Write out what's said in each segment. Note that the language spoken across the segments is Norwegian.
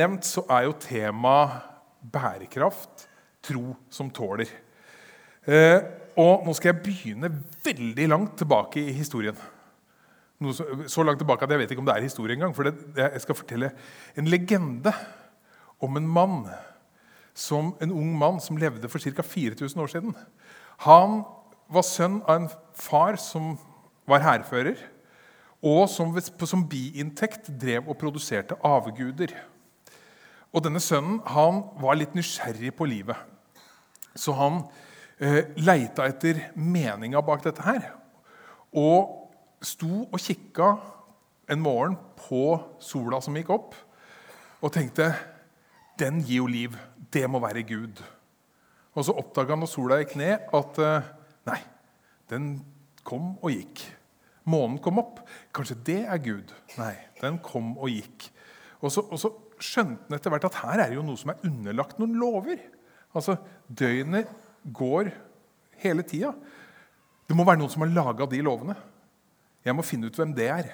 nevnt så er jo tema bærekraft tro som tåler. Eh, og nå skal jeg begynne veldig langt tilbake i historien. Så, langt tilbake at jeg vet ikke om det er historie engang. For jeg skal fortelle en legende om en mann, som, en ung mann som levde for ca. 4000 år siden. Han var sønn av en far som var hærfører, og som, som biinntekt drev og produserte avguder. Og denne sønnen han var litt nysgjerrig på livet. Så han eh, leita etter meninga bak dette her. Og sto og kikka en morgen på sola som gikk opp, og tenkte den gir jo liv. Det må være Gud. Og så oppdaga han når sola gikk ned, at eh, nei, den kom og gikk. Månen kom opp. Kanskje det er Gud? Nei, den kom og gikk. Og så, og så skjønte han etter hvert at her er det jo noe som er underlagt noen lover. Altså, Døgnet går hele tida. Det må være noen som har laga de lovene. Jeg må finne ut hvem det er.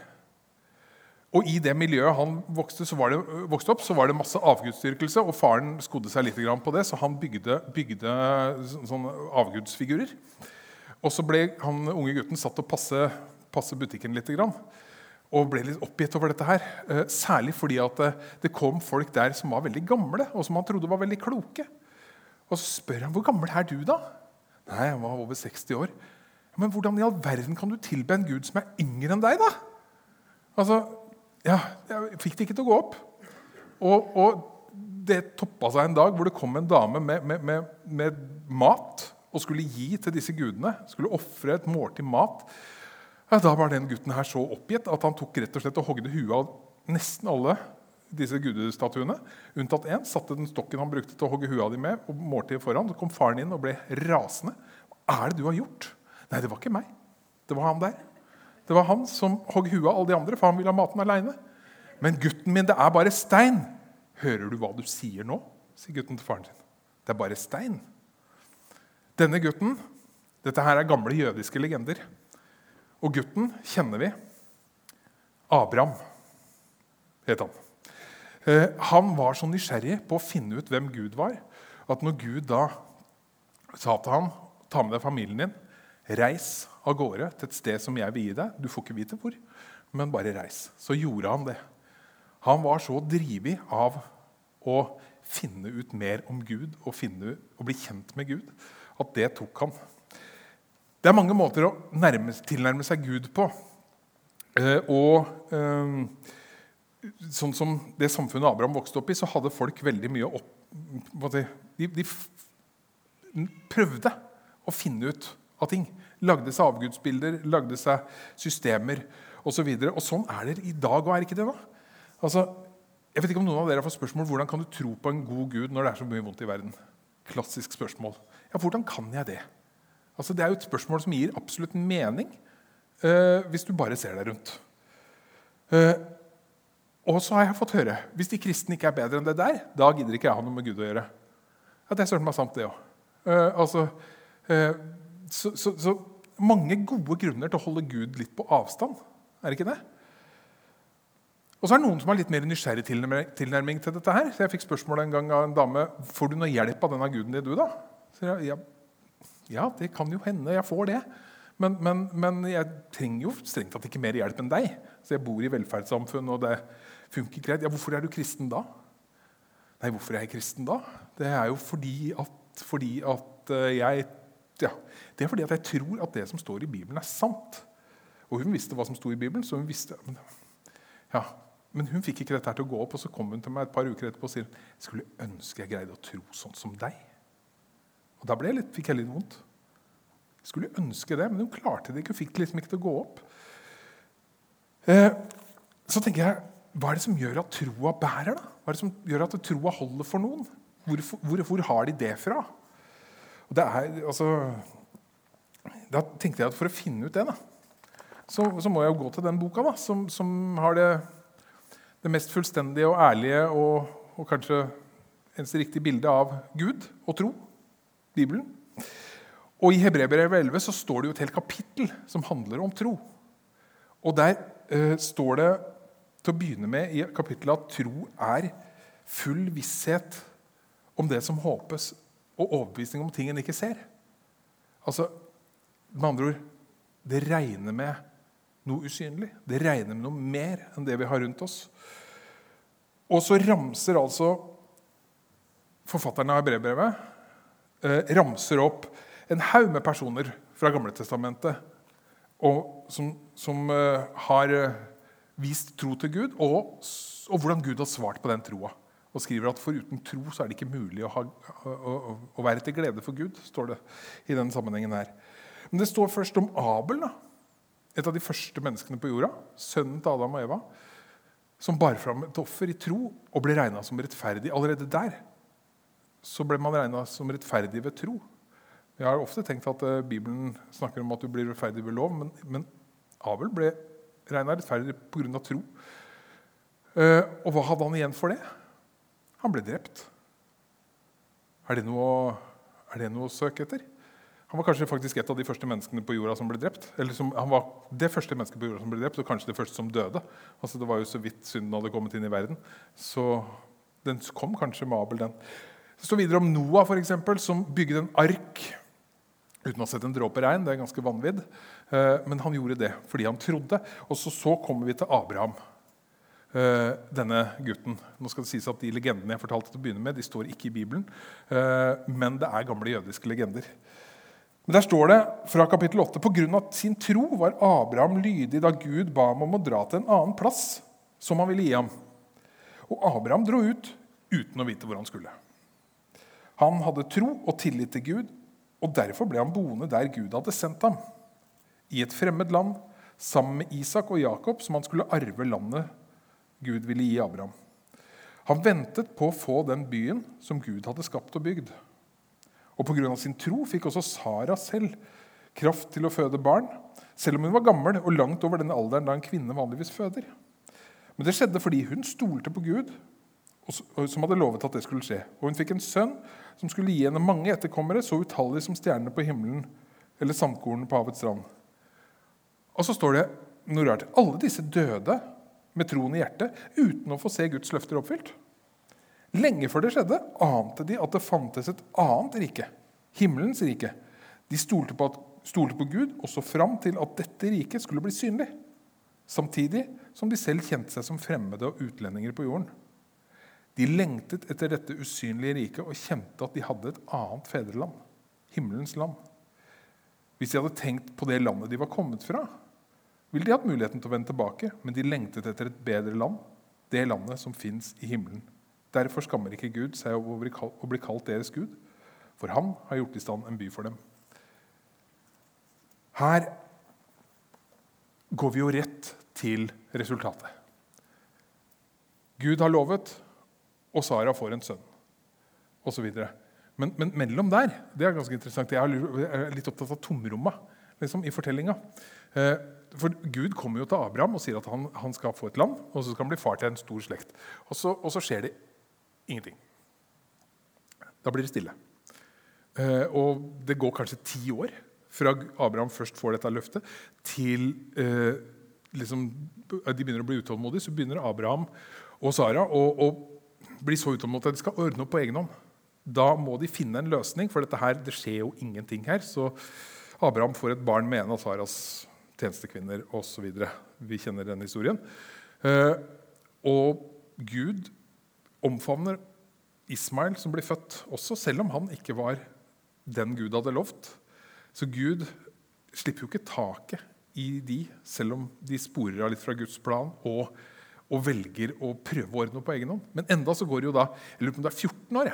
Og I det miljøet han vokste, det, vokste, opp, så var det masse avgudsdyrkelse. Og faren skodde seg litt på det, så han bygde, bygde sånne avgudsfigurer. Og så ble han unge gutten satt til å passe, passe butikken litt. Og ble litt oppgitt over dette her. Eh, særlig fordi at eh, det kom folk der som var veldig gamle, og som han trodde var veldig kloke. Og så spør han hvor gammel er du da? Nei, han var over 60 år. Men hvordan i all verden kan du tilbe en gud som er yngre enn deg, da? Altså, ja, Jeg fikk det ikke til å gå opp. Og, og det toppa seg en dag hvor det kom en dame med, med, med, med mat og skulle gi til disse gudene. Skulle ofre et måltid mat. Ja, da var den gutten her så oppgitt at han tok rett og slett og hogde huet av nesten alle disse gudestatuene, unntatt én. Satte den stokken han brukte til å hogge huet av dem med, og måltidet foran. Så kom faren inn og ble rasende. Hva er det du har gjort? Nei, det var ikke meg. Det var han der. Det var han som hogg huet av alle de andre, for han ville ha maten aleine. Men gutten min, det er bare stein. Hører du hva du sier nå? sier gutten til faren sin. Det er bare stein. Denne gutten Dette her er gamle jødiske legender. Og gutten kjenner vi. Abraham het han. Eh, han var så nysgjerrig på å finne ut hvem Gud var, at når Gud da sa til ham ta med deg familien din, reis av gårde til et sted som jeg vil gi deg Du får ikke vite hvor, men bare reis. Så gjorde han det. Han var så drivig av å finne ut mer om Gud og, finne, og bli kjent med Gud at det tok han. Det er mange måter å nærme, tilnærme seg Gud på. Eh, og eh, sånn som det samfunnet Abraham vokste opp i, så hadde folk veldig mye opp de, de, prøvde å finne ut av ting. Lagde seg avgudsbilder, lagde seg systemer osv. Og, så og sånn er det i dag òg, er ikke det? da? Altså, jeg vet ikke om noen av dere har fått spørsmål hvordan kan du tro på en god Gud når det er så mye vondt i verden. Klassisk spørsmål. Ja, hvordan kan jeg det? Altså, det er jo et spørsmål som gir absolutt mening uh, hvis du bare ser deg rundt. Uh, og så har jeg fått høre hvis de kristne ikke er bedre enn det der, da gidder ikke jeg ha noe med Gud å gjøre. Ja, Det er søren meg sant, det òg. Eh, altså, uh, så, så, så, mange gode grunner til å holde Gud litt på avstand. Er det ikke det? Og så er det noen som har litt mer nysgjerrig tilnærming til dette. her. Så Jeg fikk spørsmålet en gang av en dame får du noe hjelp av denne guden din. du da? Så jeg, ja, ja, det kan jo hende jeg får det. Men, men, men jeg trenger jo strengt tatt ikke mer hjelp enn deg. Så jeg bor i velferdssamfunn, og det funker greit. Ja, hvorfor er du kristen da? Nei, hvorfor er jeg kristen da? Det er jo fordi at, fordi at eh, jeg ja, Det er fordi at jeg tror at det som står i Bibelen, er sant. Og hun visste hva som sto i Bibelen, så hun visste men, ja, men hun fikk ikke dette her til å gå opp, og så kom hun til meg et par uker etterpå og sier jeg skulle ønske jeg greide å tro sånn som deg. Og Da jeg litt, fikk jeg litt vondt. Jeg skulle ønske det, men hun klarte det ikke. Hun fikk liksom ikke til å gå opp. Eh, så tenker jeg hva er det som gjør at troa bærer? da? Hva er det som gjør at troa holder for noen? Hvor, hvor, hvor, har de det fra? Og det er, altså, Da tenkte jeg at for å finne ut det, da, så, så må jeg jo gå til den boka da, som, som har det, det, mest fullstendige og ærlige og, og kanskje eneste riktige bildet av Gud og tro. Bibelen. Og I Hebreerbrevet 11 så står det jo et helt kapittel som handler om tro. Og Der eh, står det til å begynne med i kapittelet at tro er full visshet om det som håpes, og overbevisning om ting en ikke ser. Altså, med andre ord det regner med noe usynlig. Det regner med noe mer enn det vi har rundt oss. Og så ramser altså forfatterne av brevbrevet ramser opp en haug med personer fra Gamletestamentet som, som eh, har eh, vist tro til Gud, og, og, hvordan Gud har svart på den troa. Og skriver at foruten tro så er det ikke mulig å, ha, å, å, være til glede for Gud. står det i den sammenhengen her. Men det står først om Abel, da. et av de første menneskene på jorda. Sønnen til Adam og Eva. Som bar fram et offer i tro og ble regna som rettferdig. Allerede der så ble man regna som rettferdig ved tro. Jeg har ofte tenkt at uh, Bibelen snakker om at du blir rettferdig ved lov, men, men Abel ble regna rettferdig pga. tro. Uh, og hva hadde han igjen for det? Han ble drept. Er det, noe, er det noe å søke etter? Han var kanskje faktisk et av de første menneskene på jorda som ble drept. Eller som, han var det første mennesket på jorda som ble drept, og kanskje det første som døde. Altså Det var jo så vidt synden hadde kommet inn i verden. Så den kom kanskje med Abel, den. Det står videre om Noah, for eksempel, som bygde en ark uten å ha sett en dråpe regn. Det er ganske vanvidd. Eh, men han gjorde det fordi han trodde. Og så, så kommer vi til Abraham, eh, denne gutten. Nå skal det sies at De legendene jeg fortalte til å begynne med, de står ikke i Bibelen. Eh, men det er gamle jødiske legender. Men Der står det fra kapittel 8.: På grunn av sin tro var Abraham lydig da Gud ba ham om å dra til en annen plass som han ville gi ham. Og Abraham dro ut uten å vite hvor han skulle. Han hadde tro og tillit til Gud, og derfor ble han boende der Gud hadde sendt ham, i et fremmed land, sammen med Isak og Jakob, som han skulle arve landet Gud ville gi Abraham. Han ventet på å få den byen som Gud hadde skapt og bygd. Og pga. sin tro fikk også Sara selv kraft til å føde barn, selv om hun var gammel og langt over den alderen da en kvinne vanligvis føder. Men det skjedde fordi hun stolte på Gud som hadde lovet at det skulle skje. Og hun fikk en sønn som skulle gi henne mange etterkommere, så utallige som stjernene på himmelen eller sandkornene på havets strand. Og så står det noe rart. Alle disse døde med troen i hjertet uten å få se Guds løfter oppfylt. Lenge før det skjedde, ante de at det fantes et annet rike. Himmelens rike. De stolte på, at, stolte på Gud og så fram til at dette riket skulle bli synlig. Samtidig som de selv kjente seg som fremmede og utlendinger på jorden. De lengtet etter dette usynlige riket og kjente at de hadde et annet fedreland. Himmelens land. Hvis de hadde tenkt på det landet de var kommet fra, ville de hatt muligheten til å vende tilbake, men de lengtet etter et bedre land, det landet som fins i himmelen. Derfor skammer ikke Gud seg over å bli kalt deres Gud, for han har gjort i stand en by for dem. Her går vi jo rett til resultatet. Gud har lovet, og Sara får en sønn. Og så men, men mellom der det er ganske interessant, Jeg er litt opptatt av tomrommet liksom, i fortellinga. Eh, for Gud kommer jo til Abraham og sier at han, han, skal få et land, og så skal han bli far til en stor slekt. Og så, og så skjer det ingenting. Da blir det stille. Eh, og det går kanskje ti år fra Abraham først får dette løftet, til eh, liksom, de begynner å bli utålmodige. Så begynner Abraham og Sara å, blir så utålmodige at de skal ordne opp på egen hånd. Da må de finne en løsning, for dette her, det skjer jo ingenting her. Så Abraham får et barn med en av Saras tjenestekvinner osv. Vi kjenner denne historien. Eh, og Gud omfavner Ismail, som blir født, også selv om han ikke var den Gud hadde lovt. Så Gud slipper jo ikke taket i de, selv om de sporer av litt fra Guds plan. og og velger å prøve å ordne opp på egen hånd. Men enda så går det jo da jeg lurer på om det er 14 år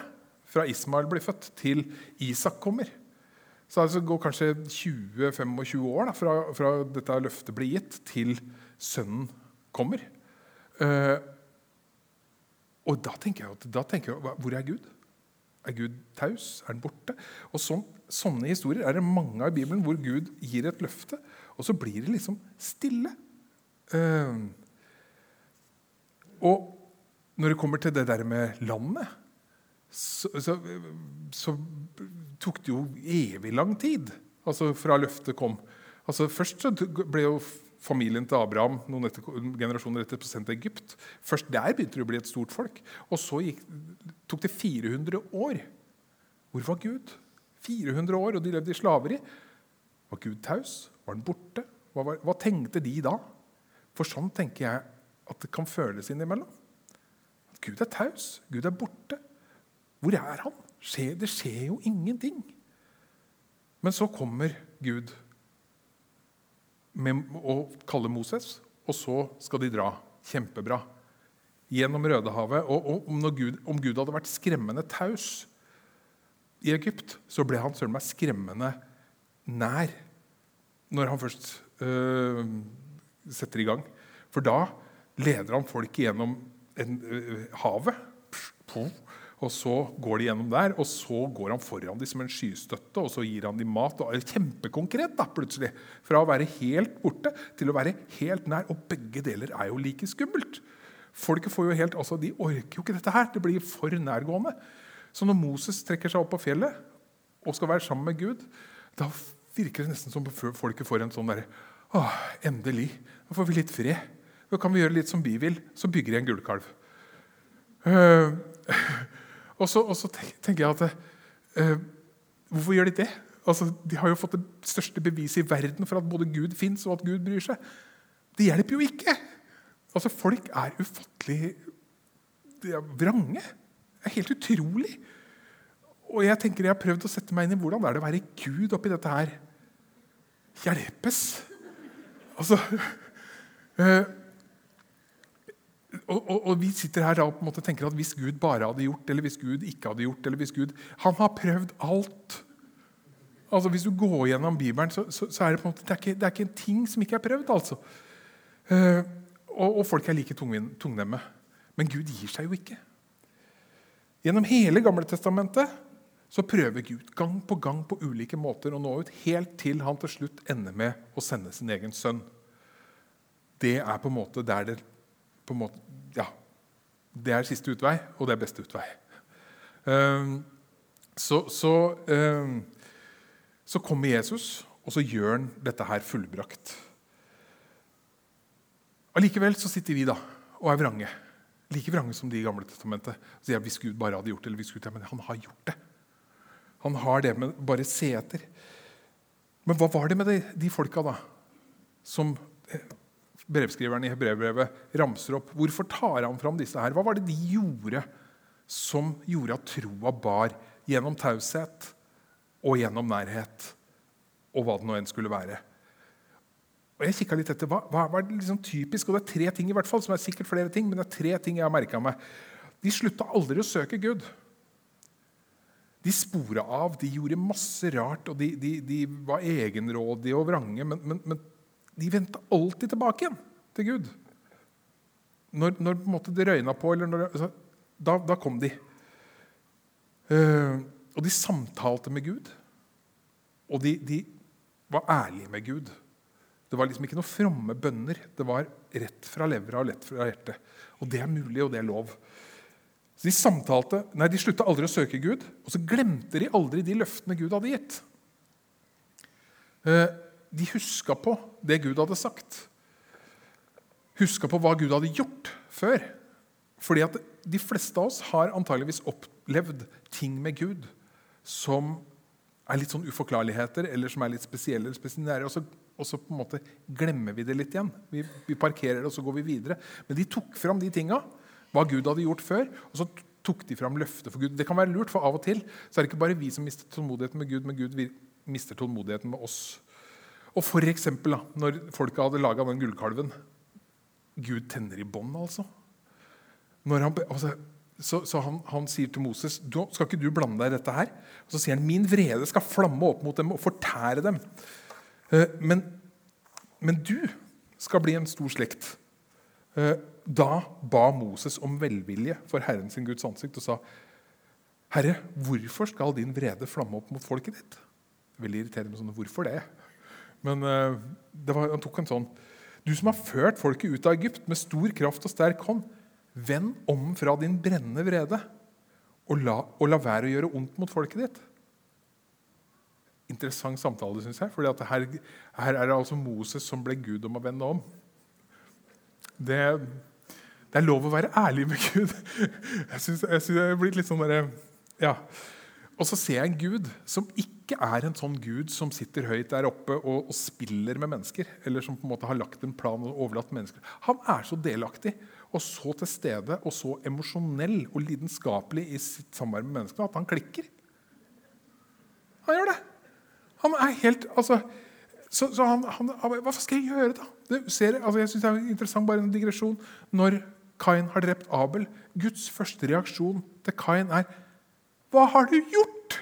fra Ismael blir født, til Isak kommer. Så det altså går kanskje 20-25 år da, fra, fra, dette løftet blir gitt, til sønnen kommer. Uh, og da tenker jeg, da tenker jeg hvor er Gud? Er Gud taus? Er han borte? Og sånn, Sånne historier er det mange av i Bibelen hvor Gud gir et løfte, og så blir det liksom stille. Uh, og når det kommer til det der med landet, så, så, så tok det jo evig lang tid altså fra løftet kom. Altså Først så ble jo familien til Abraham noen etter, generasjoner etter sendt til Egypt. Først der begynte det å bli et stort folk. Og så gikk, tok det 400 år. Hvor var Gud? 400 år, og de levde i slaveri. Var Gud taus? Var han borte? Hva, var, hva tenkte de da? For sånn tenker jeg at det kan føles innimellom. At Gud er taus. Gud er borte. Hvor er han? Det skjer jo ingenting. Men så kommer Gud med å kalle Moses, og så skal de dra. Kjempebra. Gjennom Rødehavet. Og, og Gud, om, Gud, hadde vært skremmende taus i Egypt, så ble han søren meg skremmende nær når han først øh, setter i gang. For da leder han folk gjennom en, øh, havet. Og så går de gjennom der, og så går han foran dem som en skystøtte og så gir han dem mat. og Kjempekonkret da, plutselig. Fra å være helt borte til å være helt nær. Og begge deler er jo like skummelt. Folket får jo helt, altså De orker jo ikke dette her. Det blir for nærgående. Så når Moses trekker seg opp på fjellet og skal være sammen med Gud, da virker det nesten som folket får en sånn derre endelig. Da får vi litt fred. Da kan vi gjøre litt som vi vil. Så bygger jeg en gullkalv. Uh, og, så, og, så, tenker jeg at uh, Hvorfor gjør de det? Altså, de har jo fått det største beviset i verden for at både Gud fins og at Gud bryr seg. Det hjelper jo ikke! Altså, Folk er ufattelig vrange. Det er helt utrolig. Og jeg tenker jeg har prøvd å sette meg inn i hvordan det er å være Gud oppi dette her. Hjelpes! Altså øh, og, og, og, vi sitter her og på en måte tenker at hvis Gud bare hadde gjort, eller hvis Gud ikke hadde gjort eller hvis Gud, Han har prøvd alt. Altså Hvis du går gjennom Bibelen, så, så, så er det på en måte, det er, ikke, det er ikke en ting som ikke er prøvd. altså. Uh, og, og, folk er like tungnemme. Men Gud gir seg jo ikke. Gjennom hele Gamle Testamentet så prøver Gud gang på gang på ulike måter å nå ut, helt til han til slutt ender med å sende sin egen sønn. Det er på en måte der det på en måte, ja, det er siste utvei, og det er beste utvei. Um, så, så, um, så kommer Jesus, og så gjør han dette her fullbrakt. Allikevel så sitter vi da og er vrange like vrange som de i Gamle testamentet. Så jeg, hvis Gud bare hadde gjort det, eller hvis Gud, ja, Men han har gjort det. Han har det med bare se etter. Men hva var det med de, de folka da, som eh, brevskriveren i brevbrevet ramser opp? Hvorfor tar han fram disse her? Hva var det de gjorde som gjorde at troa bar gjennom taushet og gjennom nærhet, og hva det nå enn skulle være? Og jeg litt etter, hva, hva, er det liksom typisk? Og det er tre ting i hvert fall, som er sikkert flere ting, men det er tre ting jeg har merka meg. De slutta aldri å søke Gud. De spora av, de gjorde masse rart, og de, de, de var egenrådige og vrange. Men, men, men de vendte alltid tilbake igjen til Gud. Når, når det røyna på, når, altså, da, da, kom de. Uh, og de samtalte med Gud. Og de, de var ærlige med Gud. Det var liksom ikke noen fromme bønner. Det var rett fra levra og lett fra hjertet. Og det er mulig, og det er lov. Så De samtalte, nei, de slutta aldri å søke Gud, og så glemte de aldri de løftene Gud hadde gitt. De huska på det Gud hadde sagt. Huska på hva Gud hadde gjort før. Fordi at de fleste av oss har antageligvis opplevd ting med Gud som er litt sånn uforklarligheter, eller som er litt spesielle. eller spesielle, og så og så på en måte glemmer vi det litt igjen. Vi, vi parkerer og så går vi videre. Men de tok fram de tinga, hva Gud hadde gjort før. og så tok de fram løftet for Gud. Det kan være lurt, for av og til så er det ikke bare vi som mister tålmodigheten med Gud, men Gud mister tålmodigheten med oss. Og for eksempel, da, når folka hadde laga den gullkalven Gud tenner i bånd, altså. Han, altså så, så han, han, sier til Moses skal ikke du blande deg i dette her. Og så sier han min vrede skal flamme opp mot dem og fortære dem. Eh, men, men du skal bli en stor slekt. Eh, da ba Moses om velvilje for Herren sin Guds ansikt og sa, 'Herre, hvorfor skal din vrede flamme opp mot folket ditt?' Veldig irriterende med sånne 'hvorfor det?' Men det var, han tok en sånn 'Du som har ført folket ut av Egypt med stor kraft og sterk hånd', vend om fra din brennende vrede og la, og la være å gjøre ondt mot folket ditt. interessant samtale, syns jeg. For her, her, er det altså Moses som ble Gud om å vende om. Det, det, er lov å være ærlig med Gud. Jeg synes, jeg jeg er blitt litt sånn der, ja. Og så ser jeg en Gud som ikke er en sånn Gud som sitter høyt der oppe og, og, spiller med mennesker, eller som på en måte har lagt en plan og overlatt mennesker. Han er så delaktig og så til stede og så emosjonell og lidenskapelig i sitt samarbeid med menneskene at han klikker. Han gjør det. Han er helt altså, så, så han, han, Hva skal jeg gjøre, da? Ser, altså, jeg synes det er interessant, bare en digresjon. Når Kain har drept Abel, Guds første reaksjon til Kain er Hva har du gjort?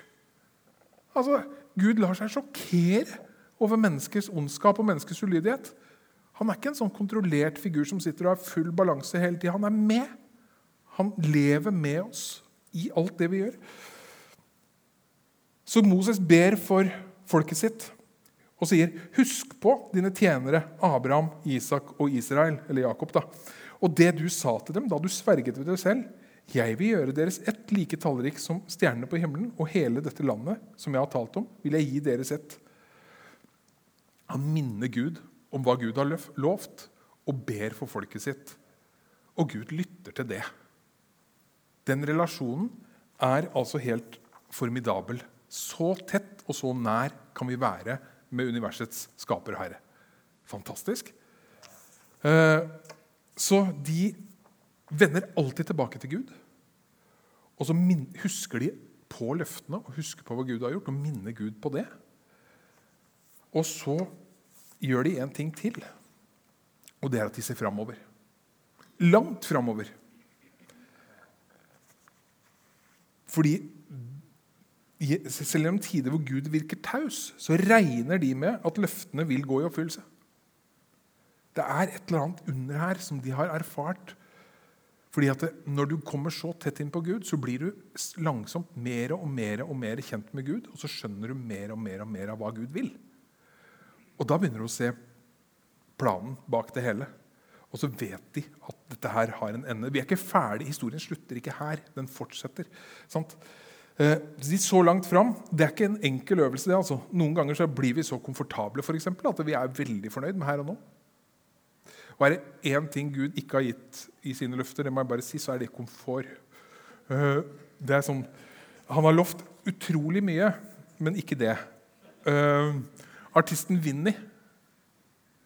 Altså, Gud lar seg sjokkere over menneskets ondskap og menneskets ulydighet. Han er ikke en sånn kontrollert figur som sitter og har full balanse hele tida. Han er med. Han lever med oss i alt det vi gjør. Så Moses ber for folket sitt og sier, 'Husk på dine tjenere Abraham, Isak og Israel.' Eller Jakob. da. Og det du sa til dem da du sverget ved deg selv, 'Jeg vil gjøre deres ett like tallrik som stjernene på himmelen,' 'og hele dette landet som jeg har talt om, vil jeg gi deres ett.' Han minner Gud om hva Gud har lovt, og ber for folket sitt. Og Gud lytter til det. Den relasjonen er altså helt formidabel. Så tett og så nær kan vi være med universets skaper og herre. Fantastisk. Eh, så de vender alltid tilbake til Gud. Og så husker de på løftene og husker på hva Gud har gjort, og minner Gud på det. Og så gjør de en ting til, og det er at de ser framover. Langt framover. Fordi selv om tider hvor Gud virker taus, så regner de med at løftene vil gå i oppfyllelse. Det er et eller annet under her som de har erfart. Fordi at Når du kommer så tett inn på Gud, så blir du langsomt mer og mer og mer kjent med Gud, og så skjønner du mer og mer og mer av hva Gud vil. Og da begynner du å se planen bak det hele. Og så vet de at dette her har en ende. Vi er ikke ferdig. Historien slutter ikke her. Den fortsetter. Sant? Eh, de så langt fram. Det er ikke en enkel øvelse. det altså. Noen ganger så blir vi så komfortable for eksempel, at vi er veldig fornøyd med her og nå. Og er det én ting Gud ikke har gitt i sine løfter, det må jeg bare si, så er det komfort. Eh, det er sånn, Han har lovt utrolig mye, men ikke det. Eh, Artisten Vinni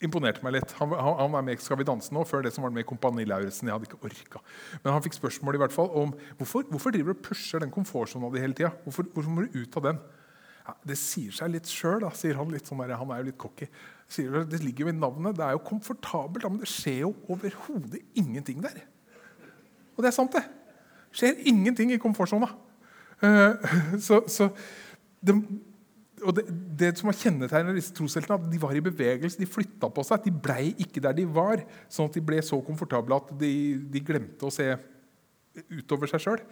imponerte meg litt. Han, han, han er med i Skal vi danse nå, før det som var med i Kompani Lauritzen. Jeg hadde ikke orka. Men han fikk spørsmål i hvert fall om hvorfor, hvorfor driver du og pusher den komfortsona di hele tida. Hvorfor, hvorfor, må du ut av den? Ja, det sier seg litt sjøl, sier han. litt sånn der, Han er jo litt cocky. Det ligger jo i navnet. Det er jo komfortabelt, men det skjer jo overhodet ingenting der. Og det er sant, det. Det skjer ingenting i komfortsona. Uh, så, så det, og det, det, som var kjennetegnet disse trosheltene, at de var i bevegelse, de flytta på seg. De blei ikke der de var, sånn at de ble så komfortable at de, de glemte å se utover seg sjøl.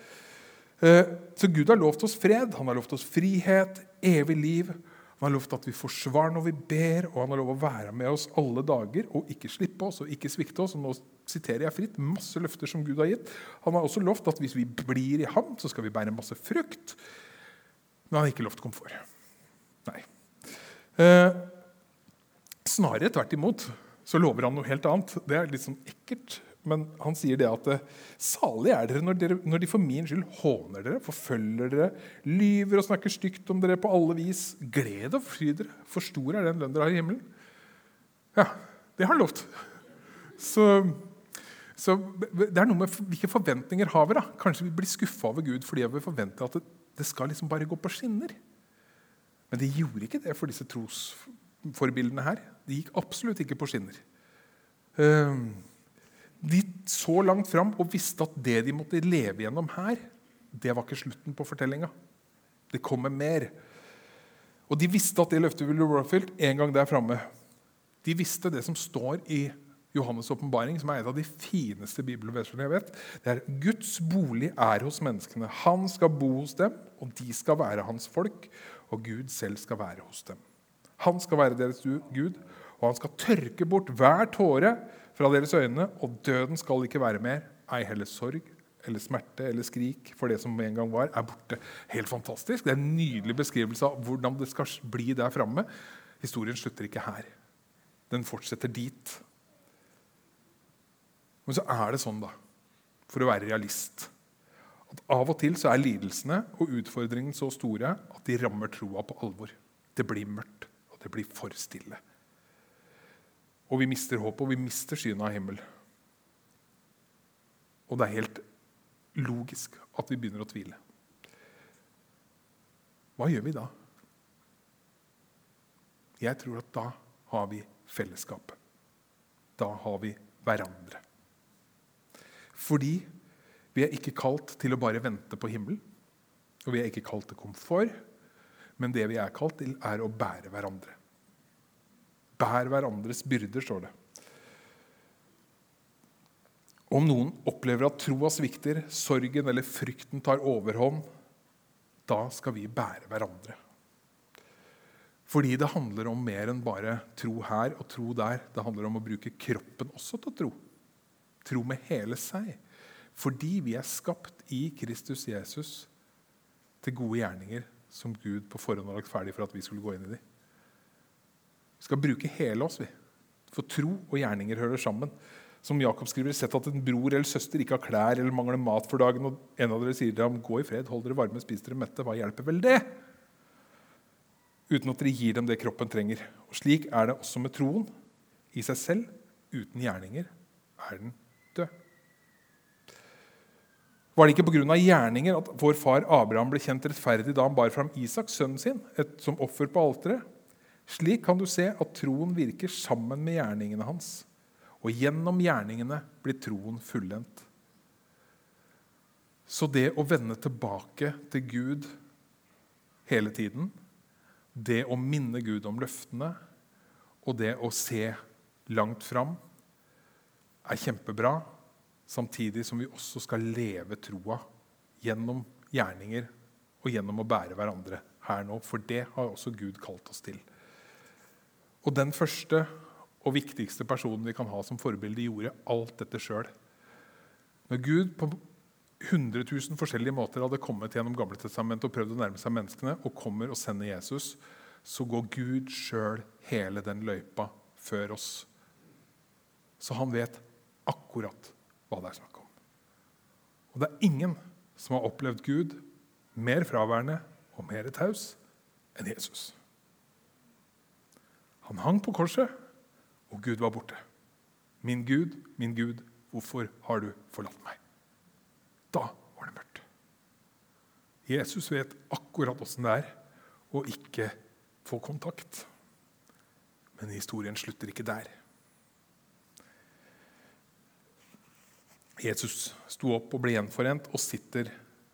Eh, så Gud har lovt oss fred, han har lovt oss frihet, evig liv. Han har lovt at vi får svar når vi ber, og han har lov å være med oss alle dager og ikke slippe oss og ikke svikte oss. og nå siterer jeg fritt, Masse løfter som Gud har gitt. Han har også lovt at hvis vi blir i ham, så skal vi bære masse frukt. Men han har ikke lovt komfort. Nei. Eh, snarere tvert imot så lover han noe helt annet. Det er litt sånn ekkelt. Men han sier det at salige salig er dere når, dere når, de for min skyld håner dere, forfølger dere, lyver og snakker stygt om dere på alle vis. Gled og fry dere, for stor er den lønn dere har i himmelen. Ja, det har han lovt. Så, så, det er noe med hvilke forventninger har vi. da. Kanskje vi blir skuffa over Gud fordi vi forventer at det, det skal liksom bare gå på skinner. Men det gjorde ikke det for disse trosforbildene her. De gikk absolutt ikke på skinner. Ehm, de så langt fram og visste at det de måtte leve gjennom her, det var ikke slutten på fortellinga. Det kommer mer. Og de visste at det løftet ville bli oppfylt en gang der framme. De visste det som står i Johannes' åpenbaring, som er et av de fineste bibelversene jeg vet. Det er Guds bolig er hos menneskene. Han skal bo hos dem, og de skal være hans folk og Gud selv skal være hos dem. Han skal være deres Gud, og han skal tørke bort hver tåre fra deres øyne, og døden skal ikke være mer, ei heller sorg eller smerte eller skrik for det som en gang var, er borte. Helt fantastisk. Det er en nydelig beskrivelse av hvordan det skal bli der framme. Historien slutter ikke her. Den fortsetter dit. Men så er det sånn, da, for å være realist, at av og til så er lidelsene og utfordringene så store at de rammer troa på alvor. Det blir mørkt, og det blir for stille. Og vi mister håpet, og vi mister synet av himmel. Og det er helt logisk at vi begynner å tvile. Hva gjør vi da? Jeg tror at da har vi fellesskapet. Da har vi hverandre. Fordi vi er ikke kalt til å bare vente på himmelen. Og vi er ikke kalt til komfort, men det vi er kalt til, er å bære hverandre. Bær hverandres byrder, står det. Om noen opplever at troa svikter, sorgen eller frykten tar overhånd, da skal vi bære hverandre. Fordi det handler om mer enn bare tro her og tro der. Det handler om å bruke kroppen også til å tro. Tro med hele seg. Fordi vi er skapt i Kristus Jesus til gode gjerninger som Gud på forhånd har lagt ferdig for at vi skulle gå inn i dem. Vi skal bruke hele oss. vi. For tro og gjerninger hører sammen som Jakob skriver, sett at en bror eller søster ikke har klær eller mangler mat for dagen, og en av dere sier til ham, 'Gå i fred, hold dere varme, spis dere mette', hva hjelper vel det? Uten at dere gir dem det kroppen trenger. Og Slik er det også med troen. I seg selv, uten gjerninger, er den død. Var det ikke pga. gjerninger at vår far Abraham ble kjent rettferdig da han bar fram Isak, sønnen sin, et, som offer på alteret? Slik kan du se at troen virker sammen med gjerningene hans. Og gjennom gjerningene blir troen fullendt. Så det å vende tilbake til Gud hele tiden, det å minne Gud om løftene og det å se langt fram, er kjempebra, samtidig som vi også skal leve troa gjennom gjerninger og gjennom å bære hverandre her nå. For det har også Gud kalt oss til. Og den første og viktigste personen vi kan ha som forbilde, gjorde alt dette sjøl. Når Gud på 100 000 forskjellige måter hadde kommet gjennom Gamletestamentet og prøvd å nærme seg menneskene, og kommer og sender Jesus, så går Gud sjøl hele den løypa før oss. Så han vet akkurat hva det er snakk om. Og det er ingen som har opplevd Gud mer fraværende og mer taus enn Jesus. Han hang på korset og Gud var borte. Min Gud, min Gud, hvorfor har du forlatt meg? Da var det mørkt. Jesus vet akkurat åssen det er å ikke få kontakt. Men historien slutter ikke der. Jesus sto opp og ble gjenforent og sitter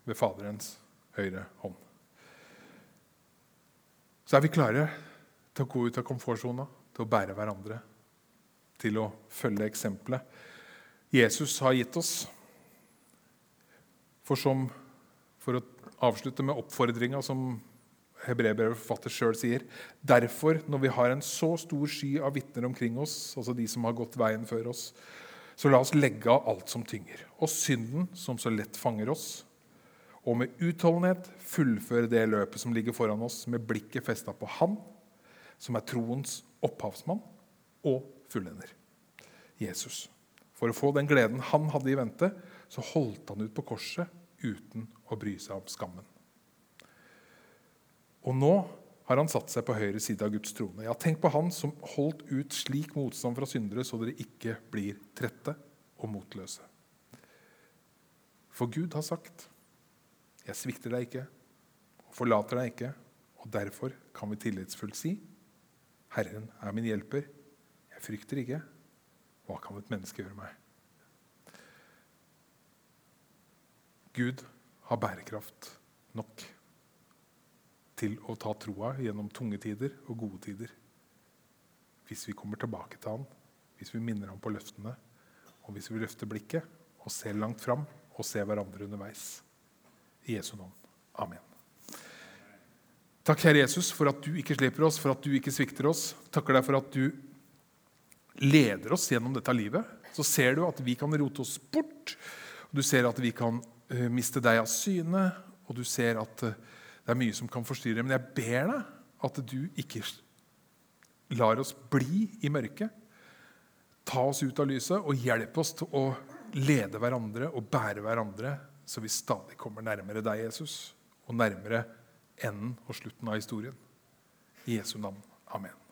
ved Faderens høyre hånd. Så er vi klare til å gå ut av komfortsona, til å bære hverandre til å følge eksempelet Jesus har gitt oss. For som, for å avslutte med oppfordringa som hebreerbrevforfatter sjøl sier Derfor, når vi har en så stor sky av vitner omkring oss, altså de som har gått veien før oss, så la oss legge av alt som tynger, og synden som så lett fanger oss, og med utholdenhet fullføre det løpet som ligger foran oss, med blikket festa på Han, som er troens opphavsmann og fullender. Jesus. For å få den gleden han hadde i vente, så holdt han ut på korset uten å bry seg om skammen. Og nå har han satt seg på høyre side av Guds trone. Ja, Tenk på han som holdt ut slik motstand fra syndere, så dere ikke blir trette og motløse. For Gud har sagt, 'Jeg svikter deg ikke og forlater deg ikke.' Og derfor kan vi tillitsfullt si, 'Herren er min hjelper. Jeg frykter ikke.' Hva kan et menneske gjøre meg? Gud har bærekraft nok til å ta troa gjennom tunge tider og gode tider. Hvis vi kommer tilbake til Han, hvis vi minner ham på løftene, og hvis vi løfter blikket og ser langt fram og ser hverandre underveis. I Jesu navn. Amen. Takk, Herre Jesus, for at du ikke slipper oss, for at du ikke svikter oss. Takker deg for at du leder oss gjennom dette livet, så ser du at vi kan rote oss bort. Du ser at vi kan uh, miste deg av syne, og du ser at uh, det er mye som kan forstyrre. Men jeg ber deg at du ikke lar oss bli i mørket. Ta oss ut av lyset og hjelp oss til å lede hverandre og bære hverandre, så vi stadig kommer nærmere deg, Jesus, og nærmere enden og slutten av historien. I Jesu navn. Amen.